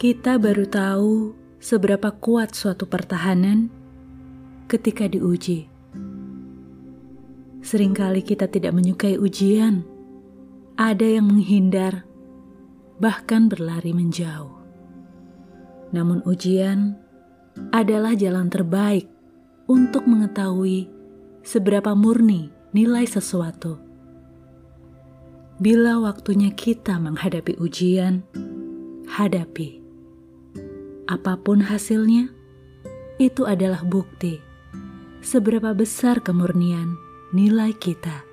Kita baru tahu seberapa kuat suatu pertahanan ketika diuji. Seringkali kita tidak menyukai ujian, ada yang menghindar, bahkan berlari menjauh. Namun, ujian adalah jalan terbaik untuk mengetahui seberapa murni nilai sesuatu. Bila waktunya kita menghadapi ujian, hadapi apa pun hasilnya, itu adalah bukti seberapa besar kemurnian nilai kita.